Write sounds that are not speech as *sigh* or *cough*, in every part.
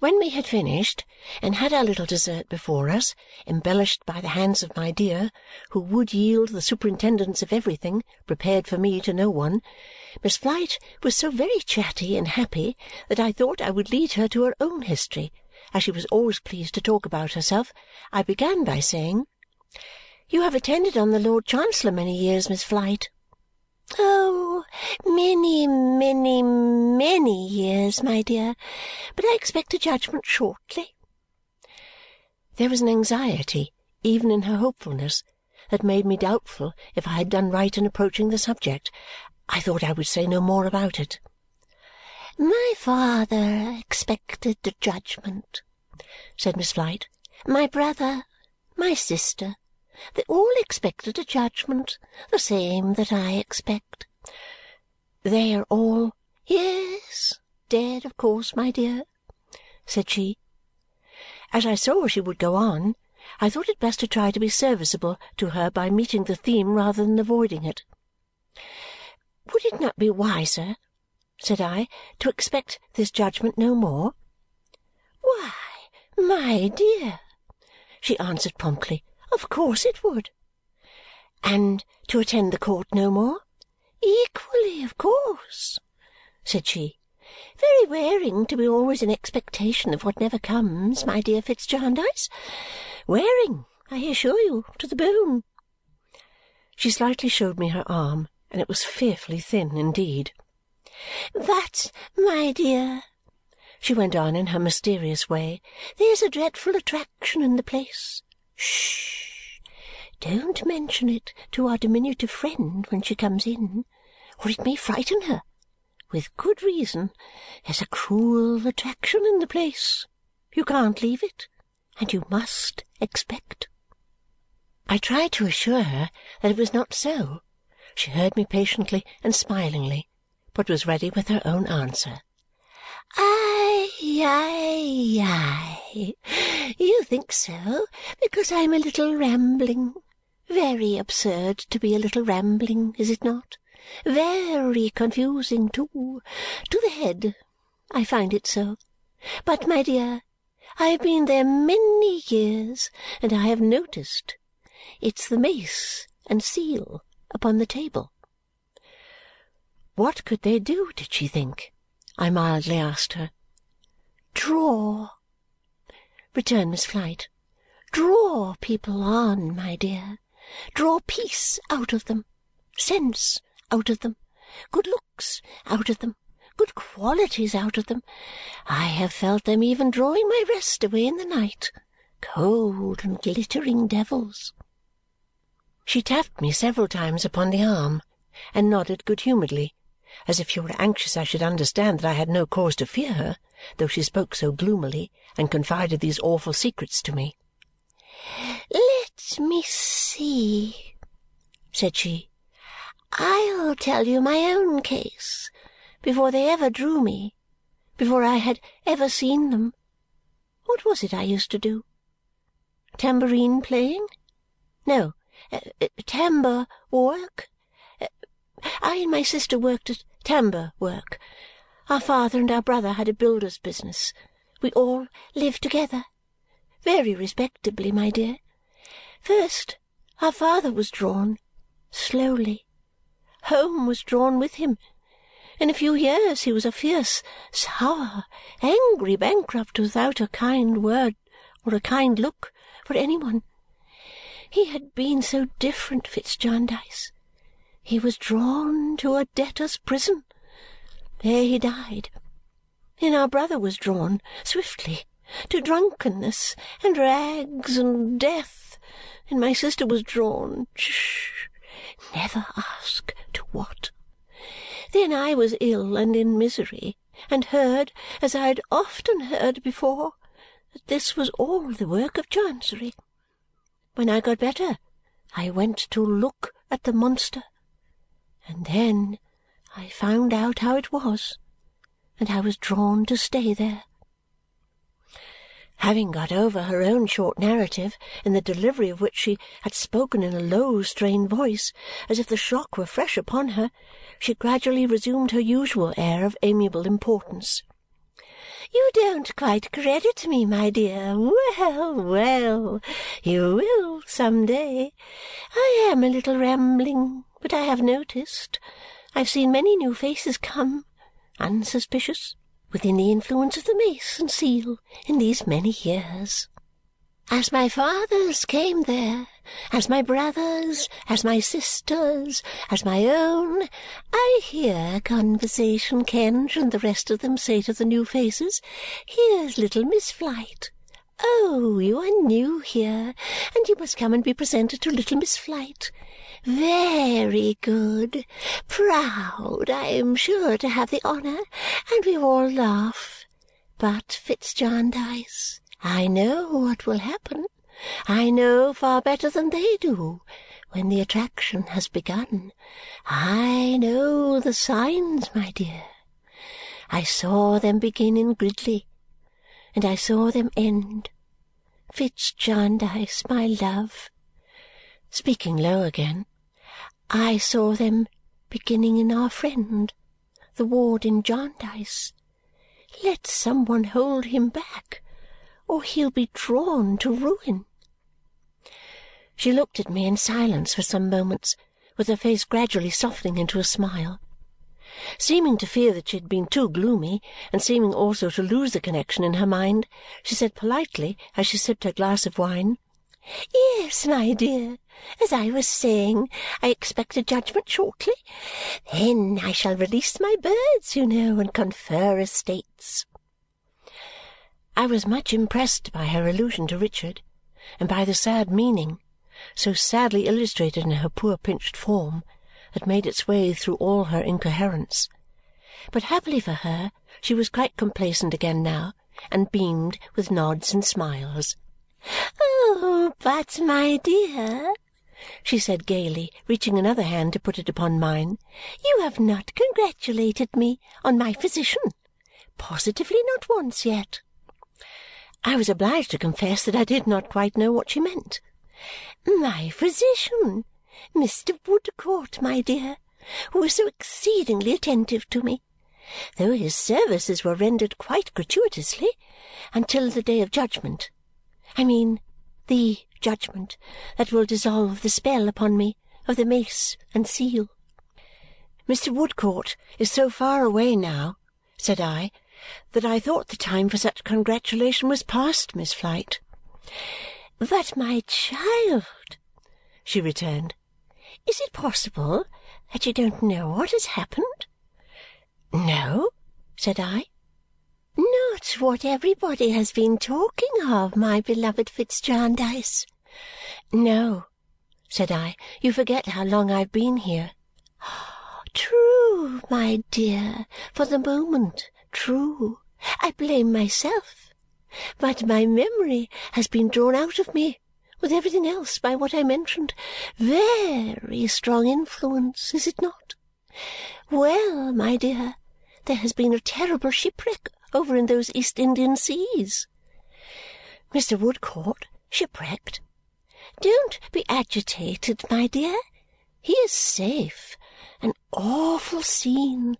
When we had finished and had our little dessert before us, embellished by the hands of my dear, who would yield the superintendence of everything, prepared for me to no one, Miss Flite was so very chatty and happy that I thought I would lead her to her own history. As she was always pleased to talk about herself, I began by saying, "You have attended on the Lord Chancellor many years, Miss Flite." "Oh, many, many, many years, my dear. But I expect a judgment shortly." There was an anxiety, even in her hopefulness, that made me doubtful if I had done right in approaching the subject. I thought I would say no more about it. "My father expected a judgment," said Miss Flite. "My brother, my sister. They all expected a judgment, the same that I expect." "They are all "Yes, dead, of course, my dear," said she. As I saw she would go on, I thought it best to try to be serviceable to her by meeting the theme rather than avoiding it. "Would it not be wiser," said I, "to expect this judgment no more?" "Why, my dear," she answered promptly. Of course it would. "And to attend the court no more?" "Equally of course," said she. "Very wearing to be always in expectation of what never comes, my dear Fitz Jarndyce. Wearing, I assure you, to the bone." She slightly showed me her arm, and it was fearfully thin indeed. "But, my dear," she went on in her mysterious way, "there's a dreadful attraction in the place. Sh! Don't mention it to our diminutive friend when she comes in, or it may frighten her. With good reason. There's a cruel attraction in the place. You can't leave it, and you must expect." I tried to assure her that it was not so. She heard me patiently and smilingly, but was ready with her own answer. Ay, ay, ay. You think so because I am a little rambling. Very absurd to be a little rambling, is it not? Very confusing, too, to the head. I find it so. But, my dear, I have been there many years, and I have noticed. It's the mace and seal upon the table." What could they do, did she think? I mildly asked her. "Draw," returned Miss Flite. "Draw people on, my dear. Draw peace out of them, sense out of them, good looks out of them, good qualities out of them. I have felt them even drawing my rest away in the night. Cold and glittering devils!" She tapped me several times upon the arm and nodded good-humouredly as if she were anxious I should understand that I had no cause to fear her, though she spoke so gloomily and confided these awful secrets to me. "Let me see," said she. "I'll tell you my own case, before they ever drew me, before I had ever seen them. What was it I used to do? Tambourine playing? No, uh, uh, tambour work. Uh, I and my sister worked at tambour work. Our father and our brother had a builder's business. We all lived together. Very respectably, my dear. First, our father was drawn. Slowly. Home was drawn with him. In a few years he was a fierce, sour, angry bankrupt without a kind word or a kind look for any one. He had been so different, Fitz Jarndyce. He was drawn to a debtor's prison. There he died. Then our brother was drawn, swiftly, to drunkenness and rags and death. And my sister was drawn sh! Never ask what. Then I was ill and in misery, and heard, as I had often heard before, that this was all the work of Chancery. When I got better, I went to look at the monster and then I found out how it was, and I was drawn to stay there. Having got over her own short narrative, in the delivery of which she had spoken in a low strained voice, as if the shock were fresh upon her, she gradually resumed her usual air of amiable importance. You don't quite credit me, my dear. Well, well, you will some day. I am a little rambling, but I have noticed. I've seen many new faces come, unsuspicious, within the influence of the mace and seal in these many years. As my fathers came there, as my brothers, as my sisters, as my own, I hear Conversation Kenge and the rest of them say to the new faces, Here's little Miss Flite. Oh, you are new here, and you must come and be presented to little Miss Flite. Very good. Proud, I am sure, to have the honour, and we all laugh. But Fitz Jarndyce I know what will happen. I know far better than they do when the attraction has begun. I know the signs, my dear. I saw them begin in Gridley, and I saw them end. Fitz Jarndyce, my love," speaking low again, "I saw them beginning in our friend, the Ward in Jarndyce. Let some one hold him back or he'll be drawn to ruin." She looked at me in silence for some moments, with her face gradually softening into a smile. Seeming to fear that she had been too gloomy, and seeming also to lose the connexion in her mind, she said politely as she sipped her glass of wine, "Yes, my dear. As I was saying, I expect a judgment shortly. Then I shall release my birds, you know, and confer estates. I was much impressed by her allusion to Richard and by the sad meaning, so sadly illustrated in her poor pinched form, that made its way through all her incoherence. But happily for her, she was quite complacent again now and beamed with nods and smiles. "Oh, but, my dear," she said gaily, reaching another hand to put it upon mine, "you have not congratulated me on my physician. Positively not once yet. I was obliged to confess that I did not quite know what she meant. "My physician, Mr. Woodcourt, my dear, who was so exceedingly attentive to me, though his services were rendered quite gratuitously, until the day of judgment. I mean the judgment that will dissolve the spell upon me of the mace and seal." "Mr. Woodcourt is so far away now," said I that I thought the time for such congratulation was past, Miss Flite. "But, my child," she returned, "is it possible that you don't know what has happened?" "No," said I. "Not what everybody has been talking of, my beloved Fitz Jarndyce?" "No," said I. "You forget how long I have been here." *gasps* "True, my dear, for the moment. True, I blame myself, but my memory has been drawn out of me, with everything else, by what I mentioned. Very strong influence, is it not? Well, my dear, there has been a terrible shipwreck over in those East Indian seas." "Mr. Woodcourt shipwrecked?" "Don't be agitated, my dear. He is safe. An awful scene.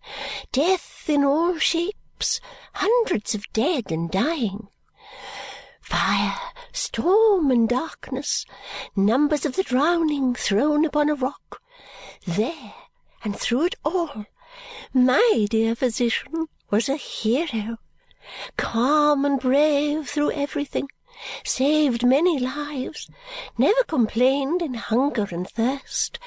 Death in all shapes hundreds of dead and dying. Fire, storm, and darkness, numbers of the drowning thrown upon a rock. There, and through it all, my dear physician was a hero, calm and brave through everything, saved many lives, never complained in hunger and thirst,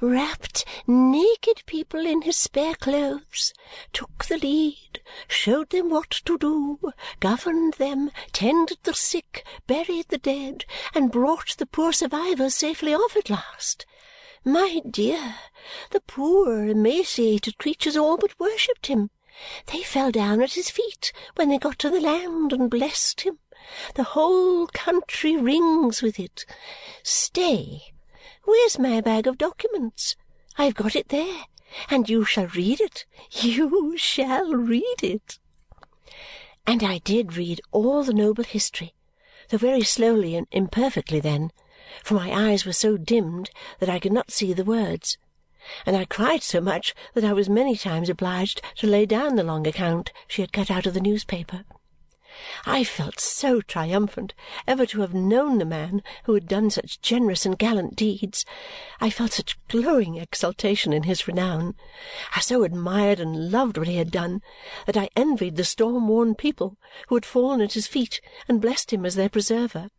wrapped naked people in his spare clothes, took the lead, showed them what to do, governed them, tended the sick, buried the dead, and brought the poor survivors safely off at last. My dear, the poor emaciated creatures all but worshipped him. They fell down at his feet when they got to the land and blessed him. The whole country rings with it. Stay! Where's my bag of documents? I have got it there, and you shall read it. You shall read it." And I did read all the noble history, though very slowly and imperfectly then, for my eyes were so dimmed that I could not see the words. And I cried so much that I was many times obliged to lay down the long account she had cut out of the newspaper. I felt so triumphant ever to have known the man who had done such generous and gallant deeds, I felt such glowing exultation in his renown, I so admired and loved what he had done, that I envied the storm worn people who had fallen at his feet and blessed him as their preserver.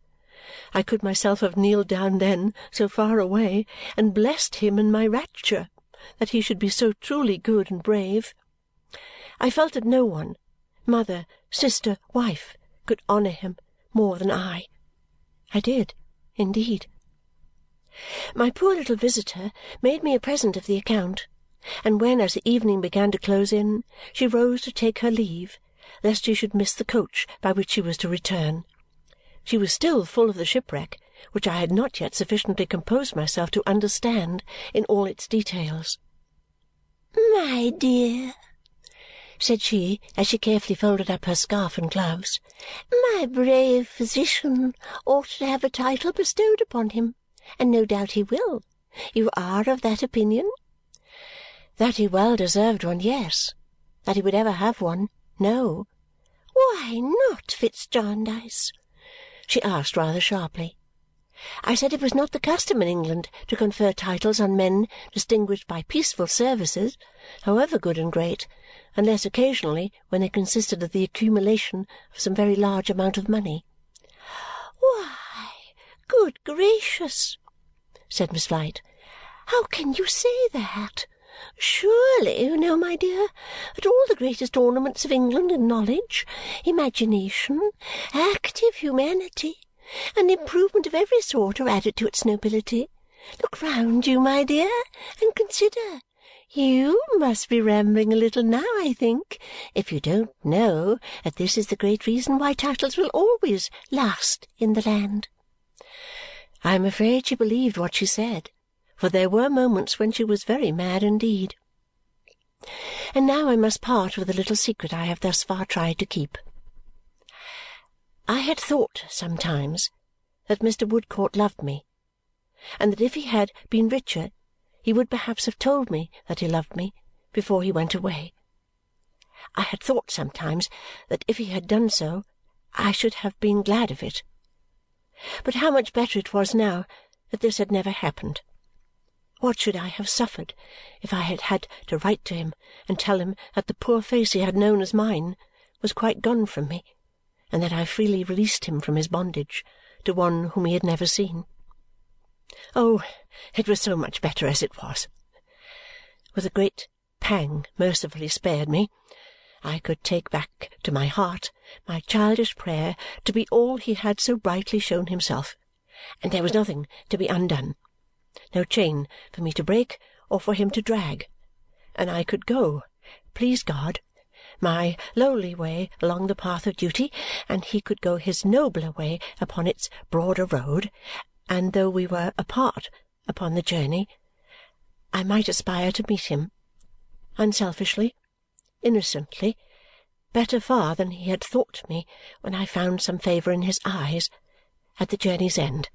I could myself have kneeled down then, so far away, and blessed him in my rapture that he should be so truly good and brave. I felt that no one, mother, sister, wife, could honour him more than I. I did, indeed. My poor little visitor made me a present of the account, and when, as the evening began to close in, she rose to take her leave, lest she should miss the coach by which she was to return, she was still full of the shipwreck, which I had not yet sufficiently composed myself to understand in all its details. "My dear," said she as she carefully folded up her scarf and gloves, "my brave physician ought to have a title bestowed upon him, and no doubt he will. You are of that opinion?" That he well deserved one, yes. That he would ever have one, no. "Why not, Fitz Jarndyce?" she asked rather sharply. I said it was not the custom in England to confer titles on men distinguished by peaceful services, however good and great, unless occasionally when they consisted of the accumulation of some very large amount of money. "Why, good gracious!" said Miss Flite. "How can you say that? Surely you know, my dear, that all the greatest ornaments of England are knowledge, imagination, active humanity, and improvement of every sort are added to its nobility. Look round you, my dear, and consider. You must be rambling a little now, I think, if you don't know that this is the great reason why titles will always last in the land. I am afraid she believed what she said for there were moments when she was very mad indeed. And now I must part with the little secret I have thus far tried to keep. I had thought sometimes that Mr. Woodcourt loved me, and that if he had been richer he would perhaps have told me that he loved me before he went away. I had thought sometimes that if he had done so I should have been glad of it. But how much better it was now that this had never happened! What should I have suffered if I had had to write to him and tell him that the poor face he had known as mine was quite gone from me and that I freely released him from his bondage to one whom he had never seen? Oh, it was so much better as it was! With a great pang mercifully spared me, I could take back to my heart my childish prayer to be all he had so brightly shown himself, and there was nothing to be undone no chain for me to break or for him to drag, and I could go, please God, my lowly way along the path of duty, and he could go his nobler way upon its broader road, and though we were apart upon the journey, I might aspire to meet him, unselfishly, innocently, better far than he had thought me when I found some favour in his eyes at the journey's end.